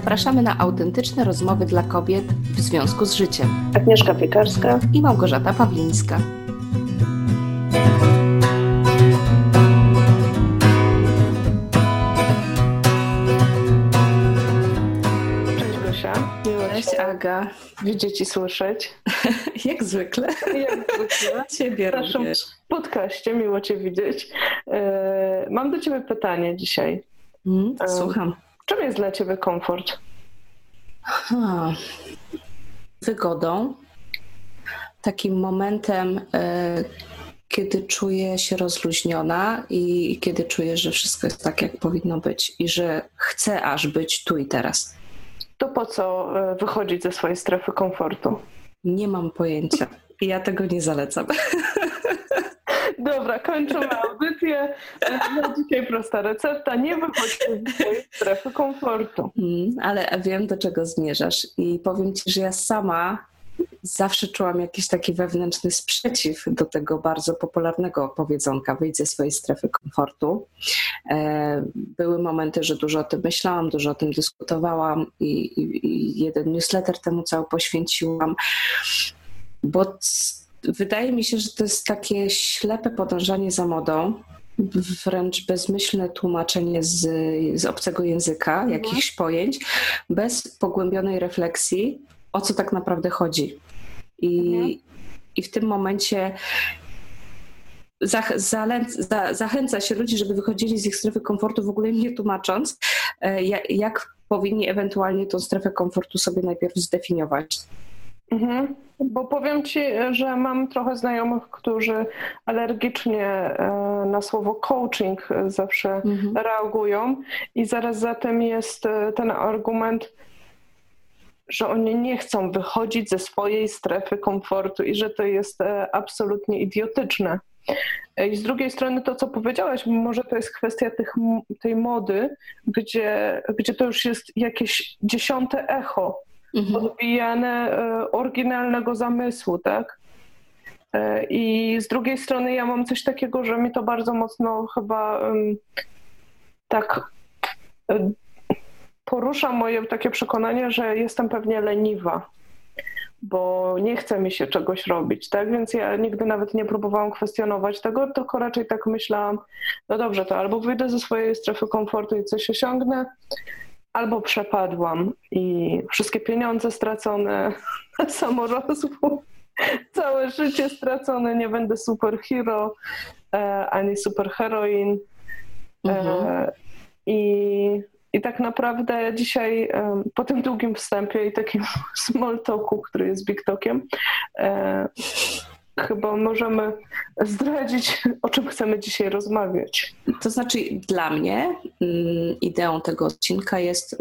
zapraszamy na autentyczne rozmowy dla kobiet w związku z życiem. Agnieszka Piekarska i Małgorzata Pawlińska. Cześć Gosia. Cześć Aga. Widzieć i słyszeć. Jak zwykle. Jak zwykle. Ciebie W naszym również. podcaście miło Cię widzieć. E, Mam do Ciebie pytanie dzisiaj. Mm, słucham. Czym jest dla Ciebie komfort? Ha. Wygodą, takim momentem, e, kiedy czuję się rozluźniona i kiedy czuję, że wszystko jest tak, jak powinno być i że chcę aż być tu i teraz. To po co e, wychodzić ze swojej strefy komfortu? Nie mam pojęcia. Ja tego nie zalecam. Dobra, kończymy audycję. Na dzisiaj prosta recepta. Nie wychodź ze swojej strefy komfortu. Mm, ale wiem, do czego zmierzasz. I powiem ci, że ja sama zawsze czułam jakiś taki wewnętrzny sprzeciw do tego bardzo popularnego powiedzonka wyjdź ze swojej strefy komfortu. E, Były momenty, że dużo o tym myślałam, dużo o tym dyskutowałam i, i, i jeden newsletter temu cały poświęciłam, bo wydaje mi się, że to jest takie ślepe podążanie za modą, wręcz bezmyślne tłumaczenie z, z obcego języka, jakichś pojęć, bez pogłębionej refleksji, o co tak naprawdę chodzi. I, Mhm. i w tym momencie zachęca się ludzi, żeby wychodzili z ich strefy komfortu, w ogóle nie tłumacząc, e, jak, jak powinni ewentualnie tą strefę komfortu sobie najpierw zdefiniować. Mhm. Bo powiem Ci, że mam trochę znajomych, którzy alergicznie e, na słowo coaching zawsze Mhm. reagują i zaraz za tym jest e, ten argument, że oni nie chcą wychodzić ze swojej strefy komfortu i że to jest e, absolutnie idiotyczne. I z drugiej strony to, co powiedziałaś, może to jest kwestia tych, tej mody, gdzie, gdzie to już jest jakieś dziesiąte echo Mhm. odbijane e, oryginalnego zamysłu, tak? E, I z drugiej strony ja mam coś takiego, że mi to bardzo mocno chyba tak e, porusza moje takie przekonanie, że jestem pewnie leniwa, bo nie chce mi się czegoś robić, tak? Więc ja nigdy nawet nie próbowałam kwestionować tego, tylko raczej tak myślałam, no dobrze, to albo wyjdę ze swojej strefy komfortu i coś osiągnę, albo przepadłam i wszystkie pieniądze stracone na samorozwój, całe życie stracone, nie będę superhero e, ani superheroin. Mhm. E, i, I tak naprawdę dzisiaj e, po tym długim wstępie i takim small talku, który jest big talkiem, chyba możemy zdradzić, o czym chcemy dzisiaj rozmawiać. To znaczy, dla mnie mm, ideą tego odcinka jest y,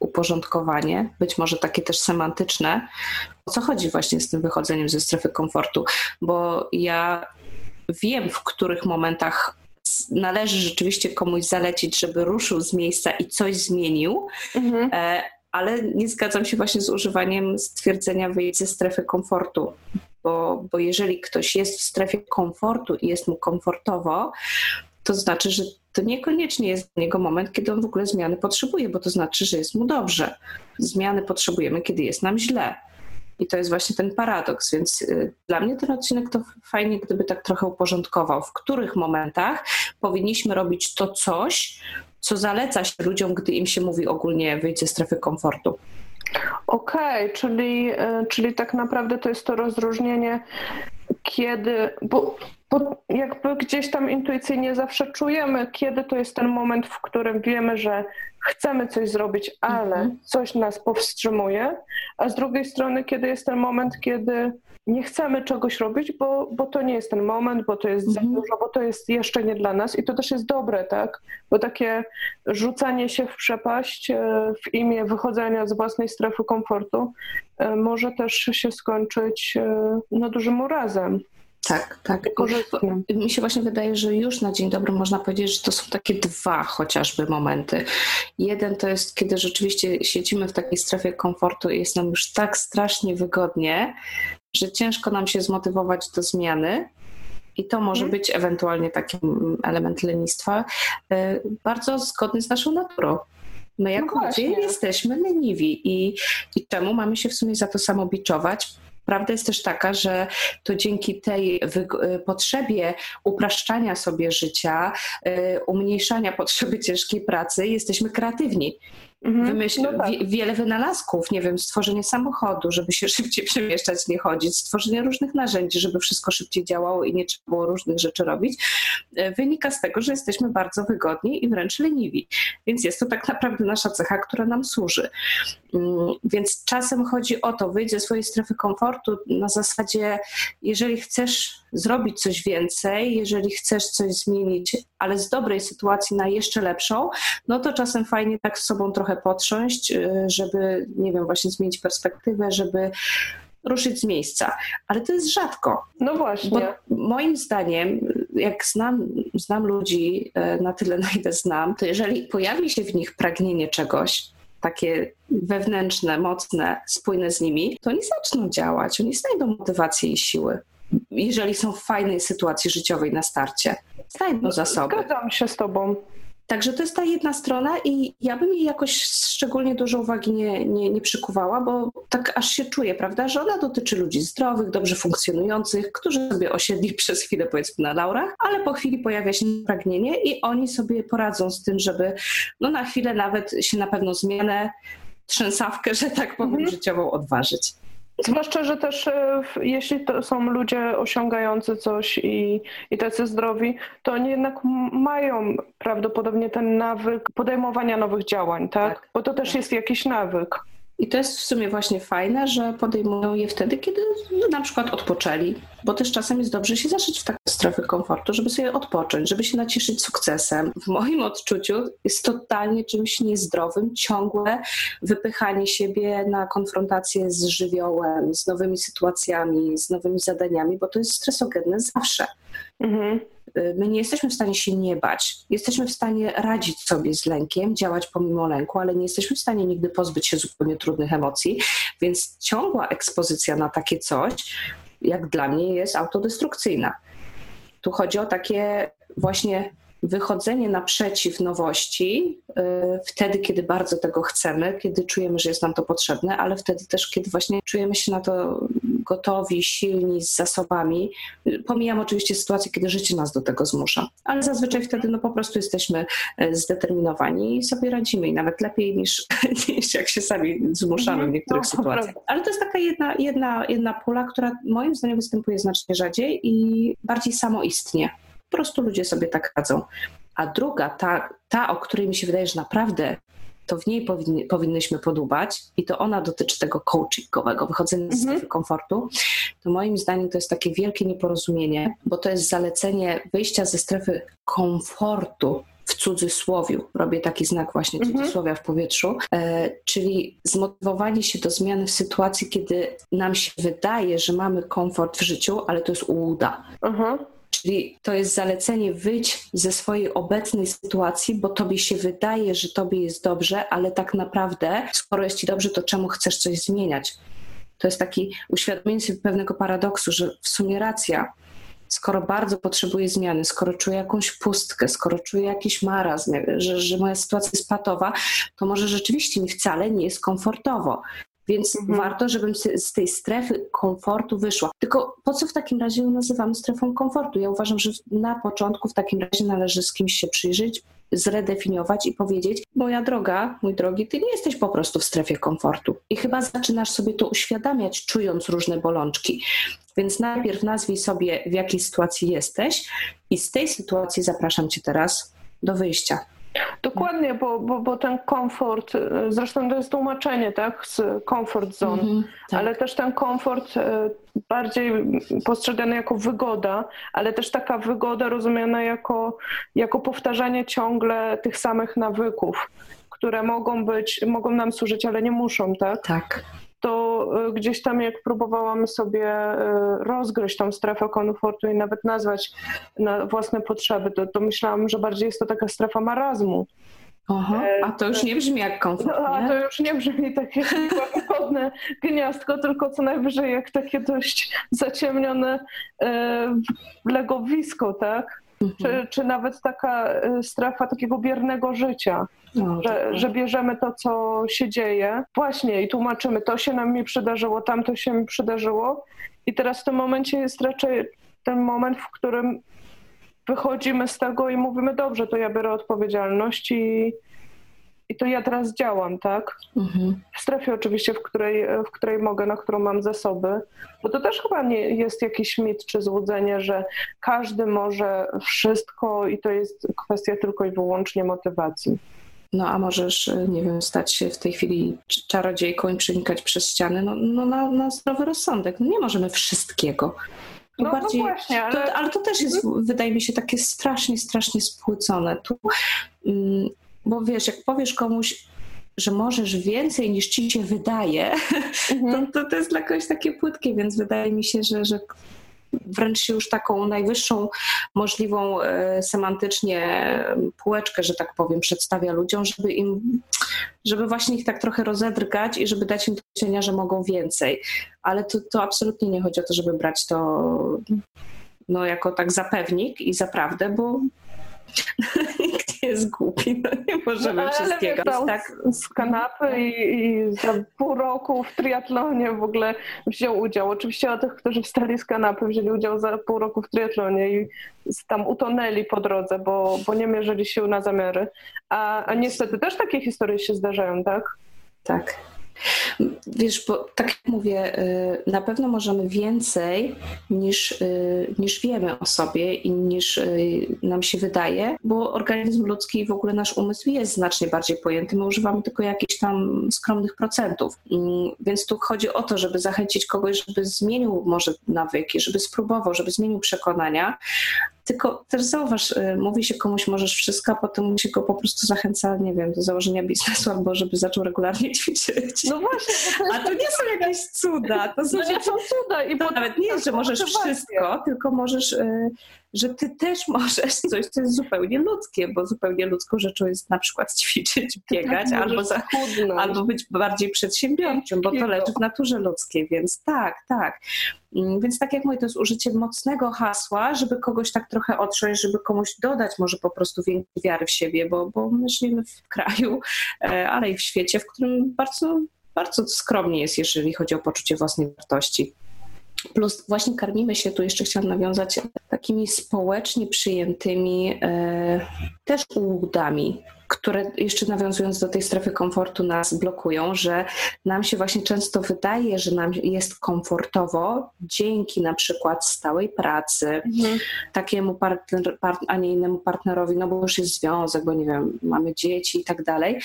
uporządkowanie, być może takie też semantyczne. O co chodzi właśnie z tym wychodzeniem ze strefy komfortu? Bo ja wiem, w których momentach należy rzeczywiście komuś zalecić, żeby ruszył z miejsca i coś zmienił, Mhm. Ale nie zgadzam się właśnie z używaniem stwierdzenia wyjść ze strefy komfortu. Bo, bo jeżeli ktoś jest w strefie komfortu i jest mu komfortowo, to znaczy, że to niekoniecznie jest dla niego moment, kiedy on w ogóle zmiany potrzebuje, bo to znaczy, że jest mu dobrze. Zmiany potrzebujemy, kiedy jest nam źle. I to jest właśnie ten paradoks, więc y, dla mnie ten odcinek to fajnie, gdyby tak trochę uporządkował, w których momentach powinniśmy robić to coś, co zaleca się ludziom, gdy im się mówi ogólnie wyjść ze strefy komfortu. Okej, czyli, e, czyli tak naprawdę to jest to rozróżnienie, kiedy, bo, bo jakby gdzieś tam intuicyjnie zawsze czujemy, kiedy to jest ten moment, w którym wiemy, że chcemy coś zrobić, ale Mhm. coś nas powstrzymuje, a z drugiej strony, kiedy jest ten moment, kiedy nie chcemy czegoś robić, bo, bo to nie jest ten moment, bo to jest za Mhm. dużo, bo to jest jeszcze nie dla nas i to też jest dobre, tak? Bo takie rzucanie się w przepaść e, w imię wychodzenia z własnej strefy komfortu e, może też się skończyć no, dużym urazem. Tak, tak. Korzystnym. Mi się właśnie wydaje, że już na dzień dobry można powiedzieć, że to są takie dwa chociażby momenty. Jeden to jest, kiedy rzeczywiście siedzimy w takiej strefie komfortu i jest nam już tak strasznie wygodnie, że ciężko nam się zmotywować do zmiany. I to może Mhm. być ewentualnie taki element lenistwa, y, bardzo zgodny z naszą naturą. My jako no ludzie jesteśmy leniwi i, i czemu mamy się w sumie za to samo biczować? Prawda jest też taka, że to dzięki tej y, potrzebie upraszczania sobie życia, y, umniejszania potrzeby ciężkiej pracy, jesteśmy kreatywni. Mhm. Wymyśl, no tak. wiele wynalazków, nie wiem, stworzenie samochodu, żeby się szybciej przemieszczać, nie chodzić, stworzenie różnych narzędzi, żeby wszystko szybciej działało i nie trzeba było różnych rzeczy robić, e, wynika z tego, że jesteśmy bardzo wygodni i wręcz leniwi. Więc jest to tak naprawdę nasza cecha, która nam służy. Mm, więc czasem chodzi o to, wyjść ze swojej strefy komfortu na zasadzie, jeżeli chcesz zrobić coś więcej, jeżeli chcesz coś zmienić, ale z dobrej sytuacji na jeszcze lepszą, no to czasem fajnie tak z sobą trochę potrząść, y, żeby, nie wiem, właśnie zmienić perspektywę, żeby ruszyć z miejsca. Ale to jest rzadko. No właśnie. Bo moim zdaniem, jak znam, znam ludzi y, na tyle, na ile znam, to jeżeli pojawi się w nich pragnienie czegoś, takie wewnętrzne, mocne, spójne z nimi, to oni zaczną działać, oni znajdą motywację i siły jeżeli są w fajnej sytuacji życiowej na starcie. Znajdą zasoby. Zgadzam się z Tobą. Także to jest ta jedna strona i ja bym jej jakoś szczególnie dużo uwagi nie, nie, nie przykuwała, bo tak aż się czuję, prawda, że ona dotyczy ludzi zdrowych, dobrze funkcjonujących, którzy sobie osiedli przez chwilę powiedzmy na laurach, ale po chwili pojawia się pragnienie i oni sobie poradzą z tym, żeby no na chwilę nawet się na pewną zmianę, trzęsawkę, że tak powiem, mhm. życiową odważyć. Zwłaszcza, że też e, jeśli to są ludzie osiągający coś i, i tacy zdrowi, to oni jednak mają prawdopodobnie ten nawyk podejmowania nowych działań, tak? tak. Bo to też jest jakiś nawyk. I to jest w sumie właśnie fajne, że podejmują je wtedy, kiedy na przykład odpoczęli, bo też czasem jest dobrze się zaszyć w takiej strefy komfortu, żeby sobie odpocząć, żeby się nacieszyć sukcesem. W moim odczuciu jest totalnie czymś niezdrowym ciągłe wypychanie siebie na konfrontację z żywiołem, z nowymi sytuacjami, z nowymi zadaniami, bo to jest stresogenne zawsze. Mhm. Y, my nie jesteśmy w stanie się nie bać. Jesteśmy w stanie radzić sobie z lękiem, działać pomimo lęku, ale nie jesteśmy w stanie nigdy pozbyć się zupełnie trudnych emocji, więc ciągła ekspozycja na takie coś, jak dla mnie, jest autodestrukcyjna. Tu chodzi o takie właśnie wychodzenie naprzeciw nowości y, wtedy, kiedy bardzo tego chcemy, kiedy czujemy, że jest nam to potrzebne, ale wtedy też, kiedy właśnie czujemy się na to gotowi, silni, z zasobami. Pomijam oczywiście sytuację, kiedy życie nas do tego zmusza, ale zazwyczaj wtedy no po prostu jesteśmy y, zdeterminowani i sobie radzimy i nawet lepiej niż, niż jak się sami zmuszamy w niektórych no, sytuacjach. Ale to jest taka jedna, jedna, jedna pula, która moim zdaniem występuje znacznie rzadziej i bardziej samoistnie. Po prostu ludzie sobie tak radzą. A druga, ta, ta o której mi się wydaje, że naprawdę to w niej powinni, powinnyśmy podubać i to ona dotyczy tego coachingowego, wychodzenia z mhm. strefy komfortu, to moim zdaniem to jest takie wielkie nieporozumienie, bo to jest zalecenie wyjścia ze strefy komfortu w cudzysłowiu, robię taki znak właśnie mhm. cudzysłowia w powietrzu, e, czyli zmotywowanie się do zmiany w sytuacji, kiedy nam się wydaje, że mamy komfort w życiu, ale to jest ułuda. Mhm. Czyli to jest zalecenie wyjść ze swojej obecnej sytuacji, bo tobie się wydaje, że tobie jest dobrze, ale tak naprawdę, skoro jest ci dobrze, to czemu chcesz coś zmieniać? To jest taki uświadomienie sobie pewnego paradoksu, że w sumie racja, skoro bardzo potrzebuję zmiany, skoro czuję jakąś pustkę, skoro czuję jakiś marazm, że, że moja sytuacja jest patowa, to może rzeczywiście mi wcale nie jest komfortowo. Więc mhm. warto, żebym z tej strefy komfortu wyszła. Tylko po co w takim razie ją nazywamy strefą komfortu? Ja uważam, że na początku w takim razie należy z kimś się przyjrzeć, zredefiniować i powiedzieć: Moja droga, mój drogi, ty nie jesteś po prostu w strefie komfortu. I chyba zaczynasz sobie to uświadamiać, czując różne bolączki. Więc najpierw nazwij sobie, w jakiej sytuacji jesteś, i z tej sytuacji zapraszam cię teraz do wyjścia. Dokładnie, bo, bo, bo ten komfort, e, zresztą to jest tłumaczenie, tak, z comfort zone, -hmm, tak. ale też ten komfort e, bardziej postrzegany jako wygoda, ale też taka wygoda rozumiana jako, jako powtarzanie ciągle tych samych nawyków, które mogą być, mogą nam służyć, ale nie muszą, tak? Tak to e, gdzieś tam jak próbowałam sobie e, rozgryźć tą strefę komfortu i nawet nazwać na własne potrzeby, to, to myślałam, że bardziej jest to taka strefa marazmu. Aha, e, a to już nie brzmi jak komfort. No, a to już nie brzmi takie wygodne gniazdko, tylko co najwyżej jak takie dość zaciemnione legowisko, tak? Mhm. czy, czy nawet taka y, strefa takiego biernego życia, no, że, tak. że bierzemy to, co się dzieje, właśnie i tłumaczymy, to się nam nie przydarzyło, tamto się mi przydarzyło i teraz w tym momencie jest raczej ten moment, w którym wychodzimy z tego i mówimy, dobrze, to ja biorę odpowiedzialność i, i to ja teraz działam, tak? Mhm. W strefie oczywiście, w której, w której mogę, na którą mam zasoby. Bo to też chyba nie jest jakiś mit czy złudzenie, że każdy może wszystko i to jest kwestia tylko i wyłącznie motywacji. No a możesz, nie wiem, stać się w tej chwili czarodziejką i przenikać przez ściany, no, no na, na zdrowy rozsądek. No nie możemy wszystkiego. No, no, bardziej, no właśnie, ale... To, ale to też jest, mhm. wydaje mi się, takie strasznie, strasznie spłycone. Tu, mm, bo wiesz, jak powiesz komuś, że możesz więcej niż ci się wydaje, mhm. to, to, to jest dla kogoś takie płytkie, więc wydaje mi się, że, że wręcz się już taką najwyższą możliwą e, semantycznie półeczkę, że tak powiem, przedstawia ludziom, żeby im, żeby właśnie ich tak trochę rozedrgać i żeby dać im do myślenia, że mogą więcej. Ale to, to absolutnie nie chodzi o to, żeby brać to no, jako tak zapewnik i zaprawdę, bo jest głupi, no nie możemy no, wszystkiego. Ale tak? z kanapy i, i, za pół roku w triatlonie w ogóle wziął udział. Oczywiście o tych, którzy wstali z kanapy, wzięli udział za pół roku w triatlonie i tam utonęli po drodze, bo, bo nie mierzyli sił na zamiary. A, a niestety też takie historie się zdarzają, tak? Tak. Wiesz, bo tak jak mówię, y, na pewno możemy więcej niż, y, niż wiemy o sobie i niż y, nam się wydaje, bo organizm ludzki i w ogóle nasz umysł jest znacznie bardziej pojęty. My używamy tylko jakichś tam skromnych procentów. Mm, więc tu chodzi o to, żeby zachęcić kogoś, żeby zmienił może nawyki, żeby spróbował, żeby zmienił przekonania, tylko też zauważ, y, mówi się komuś możesz wszystko, a potem się go po prostu zachęca, nie wiem, do założenia biznesu albo żeby zaczął regularnie ćwiczyć. No właśnie. To a to nie są jakieś cuda. To, są, no nie są cuda. I to nawet nie jest, że możesz wszystko, tylko możesz y, że ty też możesz coś, co jest zupełnie ludzkie, bo zupełnie ludzką rzeczą jest na przykład ćwiczyć, biegać tak, albo, za, albo być bardziej przedsiębiorczym, bo to leży w naturze ludzkiej, więc tak, tak. Mm, więc tak jak mówię, to jest użycie mocnego hasła, żeby kogoś tak trochę otrząść, żeby komuś dodać może po prostu więcej wiary w siebie, bo, bo my żyjemy w kraju, e, ale i w świecie, w którym bardzo, bardzo skromnie jest, jeżeli chodzi o poczucie własnej wartości. Plus właśnie karmimy się, tu jeszcze chciałam nawiązać, takimi społecznie przyjętymi e, też ułudami, które jeszcze nawiązując do tej strefy komfortu nas blokują, że nam się właśnie często wydaje, że nam jest komfortowo dzięki na przykład stałej pracy, mhm. takiemu partner, part, a nie innemu partnerowi, no bo już jest związek, bo nie wiem, mamy dzieci i tak dalej.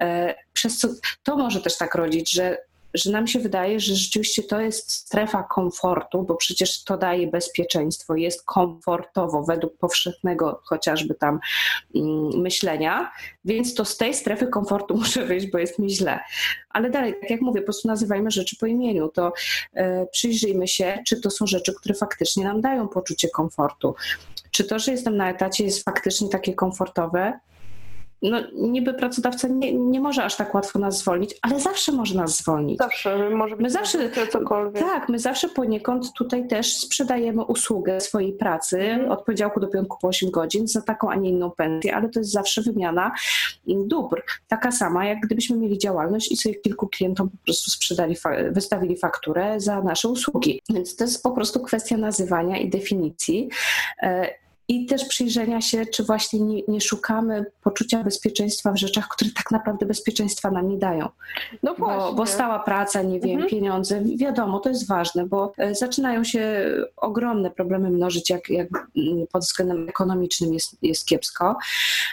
E, przez co to może też tak rodzić, że że nam się wydaje, że rzeczywiście to jest strefa komfortu, bo przecież to daje bezpieczeństwo, jest komfortowo według powszechnego chociażby tam mm, myślenia, więc to z tej strefy komfortu muszę wyjść, bo jest mi źle. Ale dalej, tak jak mówię, po prostu nazywajmy rzeczy po imieniu, to y, przyjrzyjmy się, czy to są rzeczy, które faktycznie nam dają poczucie komfortu. Czy to, że jestem na etacie jest faktycznie takie komfortowe, no, niby pracodawca nie, nie może aż tak łatwo nas zwolnić, ale zawsze może nas zwolnić. Zawsze, może być my zawsze, cokolwiek. Tak, my zawsze poniekąd tutaj też sprzedajemy usługę swojej pracy mm. od poniedziałku do piątku po 8 godzin za taką, a nie inną pensję, ale to jest zawsze wymiana dóbr. Taka sama, jak gdybyśmy mieli działalność i sobie kilku klientom po prostu sprzedali, wystawili fakturę za nasze usługi. Więc to jest po prostu kwestia nazywania i definicji. I też przyjrzenia się, czy właśnie nie, nie, szukamy poczucia bezpieczeństwa w rzeczach, które tak naprawdę bezpieczeństwa nam nie dają. No bo, bo, stała praca, nie wiem, mhm. pieniądze, wiadomo, to jest ważne, bo e, zaczynają się ogromne problemy mnożyć, jak, jak pod względem ekonomicznym jest, jest kiepsko,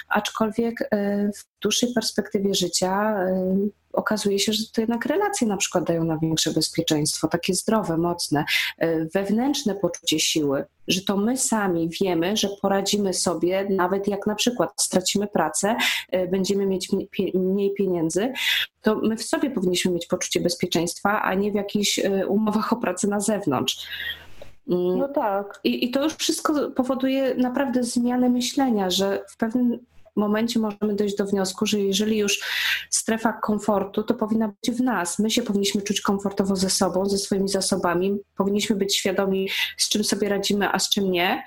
aczkolwiek e, w dłuższej perspektywie życia e, okazuje się, że to jednak relacje na przykład dają nam większe bezpieczeństwo, takie zdrowe, mocne, e, wewnętrzne poczucie siły, że to my sami wiemy, że poradzimy sobie, nawet jak na przykład stracimy pracę, e, będziemy mieć mniej pieniędzy, to my w sobie powinniśmy mieć poczucie bezpieczeństwa, a nie w jakichś e, umowach o pracę na zewnątrz. Mm. No tak. I, I to już wszystko powoduje naprawdę zmianę myślenia, że w pewnym momencie możemy dojść do wniosku, że jeżeli już strefa komfortu, to powinna być w nas. My się powinniśmy czuć komfortowo ze sobą, ze swoimi zasobami, powinniśmy być świadomi, z czym sobie radzimy, a z czym nie.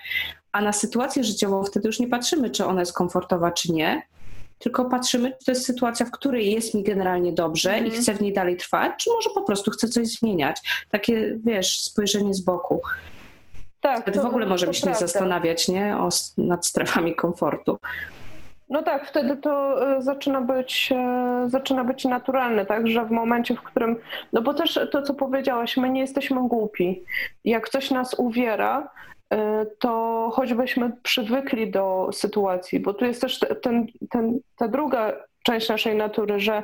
A na sytuację życiową wtedy już nie patrzymy, czy ona jest komfortowa, czy nie, tylko patrzymy, czy to jest sytuacja, w której jest mi generalnie dobrze mm. i mhm. chcę w niej dalej trwać, czy może po prostu chcę coś zmieniać. Takie, wiesz, spojrzenie z boku. Tak, Wtedy w ogóle możemy się nie zastanawiać nie? O, nad strefami komfortu. No tak, wtedy to e, zaczyna być, e, zaczyna być naturalne, tak, że w momencie, w którym, no bo też to, co powiedziałaś, my nie jesteśmy głupi. Jak coś nas uwiera, e, to choćbyśmy przywykli do sytuacji, bo tu jest też ten, ten, ta druga część naszej natury, że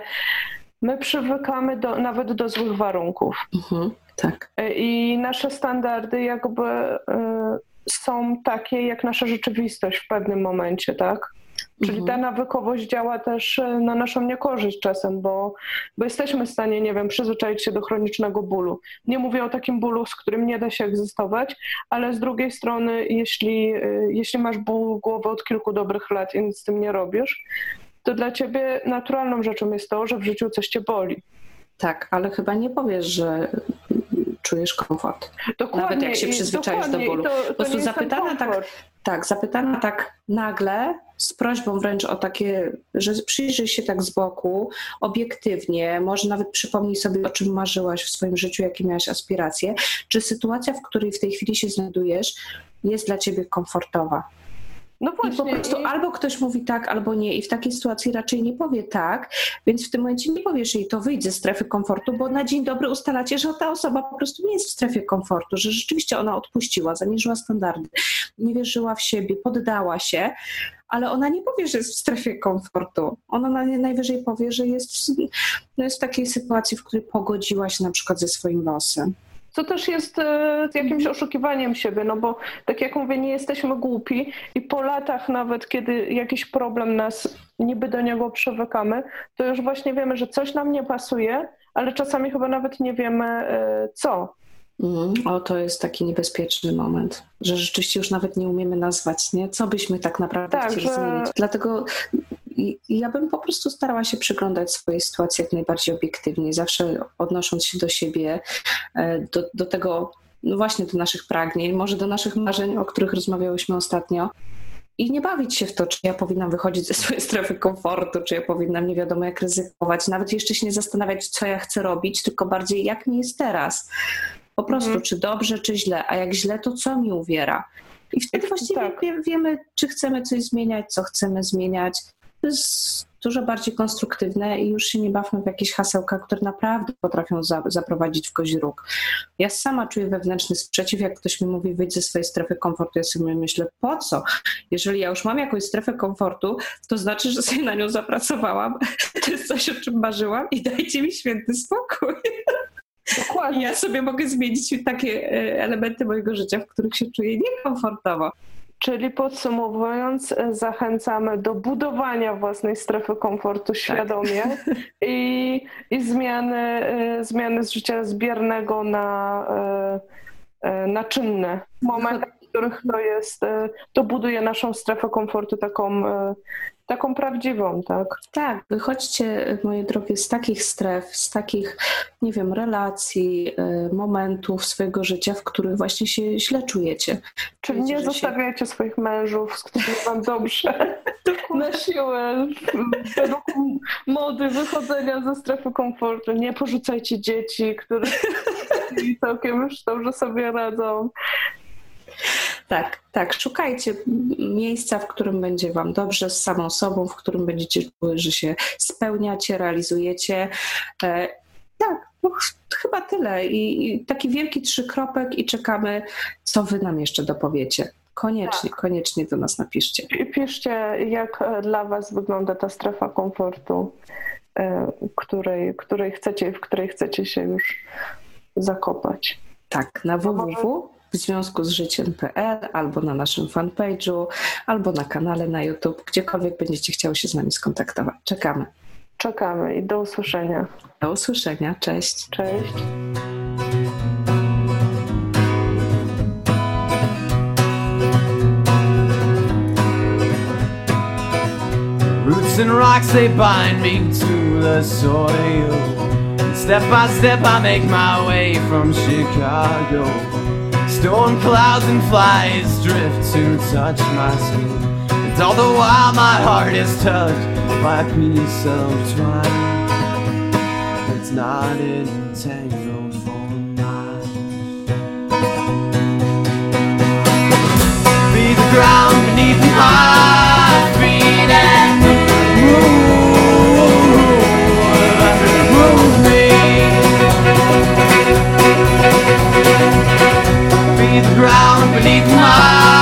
my przywykamy do, nawet do złych warunków. Mhm, tak. I nasze standardy jakby są takie, jak nasza rzeczywistość w pewnym momencie, tak? Czyli ta mhm. nawykowość działa też e, na naszą niekorzyść czasem, bo, bo jesteśmy w stanie, nie wiem, przyzwyczaić się do chronicznego bólu. Nie mówię o takim bólu, z którym nie da się egzystować, ale z drugiej strony, jeśli, e, jeśli masz ból głowy od kilku dobrych lat i nic z tym nie robisz, to dla ciebie naturalną rzeczą jest to, że w życiu coś cię boli. Tak, ale chyba nie powiesz, że czujesz komfort. Dokładnie, Nawet jak się przyzwyczaisz do bólu. To, to po prostu zapytana tak, tak, zapytana tak nagle, z prośbą wręcz o takie, że przyjrzyj się tak z boku, obiektywnie, może nawet przypomnij sobie, o czym marzyłaś w swoim życiu, jakie miałaś aspiracje, czy sytuacja, w której w tej chwili się znajdujesz, jest dla ciebie komfortowa. No właśnie. I po prostu albo ktoś mówi tak, albo nie. I w takiej sytuacji raczej nie powie tak, więc w tym momencie nie powiesz jej, to wyjdź ze strefy komfortu, bo na dzień dobry ustalacie, że ta osoba po prostu nie jest w strefie komfortu, że rzeczywiście ona odpuściła, zaniżyła standardy, nie wierzyła w siebie, poddała się, ale ona nie powie, że jest w strefie komfortu. Ona najwyżej powie, że jest, no jest w takiej sytuacji, w której pogodziła się na przykład ze swoim losem. Co też jest e, jakimś oszukiwaniem siebie, no bo tak jak mówię, nie jesteśmy głupi i po latach nawet, kiedy jakiś problem nas niby do niego przywykamy, to już właśnie wiemy, że coś nam nie pasuje, ale czasami chyba nawet nie wiemy e, co. Mm, o, to jest taki niebezpieczny moment, że rzeczywiście już nawet nie umiemy nazwać, nie? Co byśmy tak naprawdę tak, chcieli że... zmienić. Dlatego ja bym po prostu starała się przyglądać swojej sytuacji jak najbardziej obiektywnie, zawsze odnosząc się do siebie, e, do, do tego, no właśnie do naszych pragnień, może do naszych marzeń, o których rozmawiałyśmy ostatnio. I nie bawić się w to, czy ja powinnam wychodzić ze swojej strefy komfortu, czy ja powinnam nie wiadomo jak ryzykować. Nawet jeszcze się nie zastanawiać, co ja chcę robić, tylko bardziej jak mi jest teraz. Po prostu, mhm. czy dobrze, czy źle, a jak źle, to co mi uwiera. I wtedy właściwie tak. wiemy, czy chcemy coś zmieniać, co chcemy zmieniać. Jest dużo bardziej konstruktywne i już się nie bawmy w jakieś hasełka, które naprawdę potrafią za, zaprowadzić w kozi róg. Ja sama czuję wewnętrzny sprzeciw, jak ktoś mi mówi wyjdź ze swojej strefy komfortu, ja sobie myślę, po co? Jeżeli ja już mam jakąś strefę komfortu, to znaczy, że sobie na nią zapracowałam, to jest coś, o czym marzyłam i dajcie mi święty spokój. Dokładnie. Ja sobie mogę zmienić takie e, elementy mojego życia, w których się czuję niekomfortowo. Czyli podsumowując, e, zachęcamy do budowania własnej strefy komfortu tak. świadomie tak. i, i zmiany, e, zmiany z życia zbiernego na, na czynne. Moment, w których to jest, to buduje naszą strefę komfortu taką taką prawdziwą, tak? Tak, wychodźcie, moje drogie, z takich stref, z takich, nie wiem, relacji, y, momentów swojego życia, w których właśnie się źle czujecie. Czyli nie zostawiajcie się... swoich mężów, z którymi wam dobrze, na siłę, według mody wychodzenia ze strefy komfortu. Nie porzucajcie dzieci, które całkiem już dobrze sobie radzą. Tak, tak. Szukajcie miejsca, w którym będzie Wam dobrze z samą sobą, w którym będziecie czuły, że się spełniacie, realizujecie. E, tak, no, chyba tyle. I, I, taki wielki trzykropek i czekamy, co Wy nam jeszcze dopowiecie. Koniecznie, tak. koniecznie do nas napiszcie. I piszcie, jak e, dla Was wygląda ta strefa komfortu, e, której, której chcecie, w której chcecie się już zakopać. Tak, na www w związku z życiem.pl albo na naszym fanpage'u, albo na kanale na YouTube, gdziekolwiek będziecie chciały się z nami skontaktować. Czekamy. Czekamy i do usłyszenia. Do usłyszenia. Cześć. Cześć. Roots and rocks they bind me to the soil. Step by step I make my way from Chicago. Storm clouds and flies drift to touch my skin. And all the while my heart is touched by a piece of twine that's not entangled for miles. Be the ground beneath my beneath my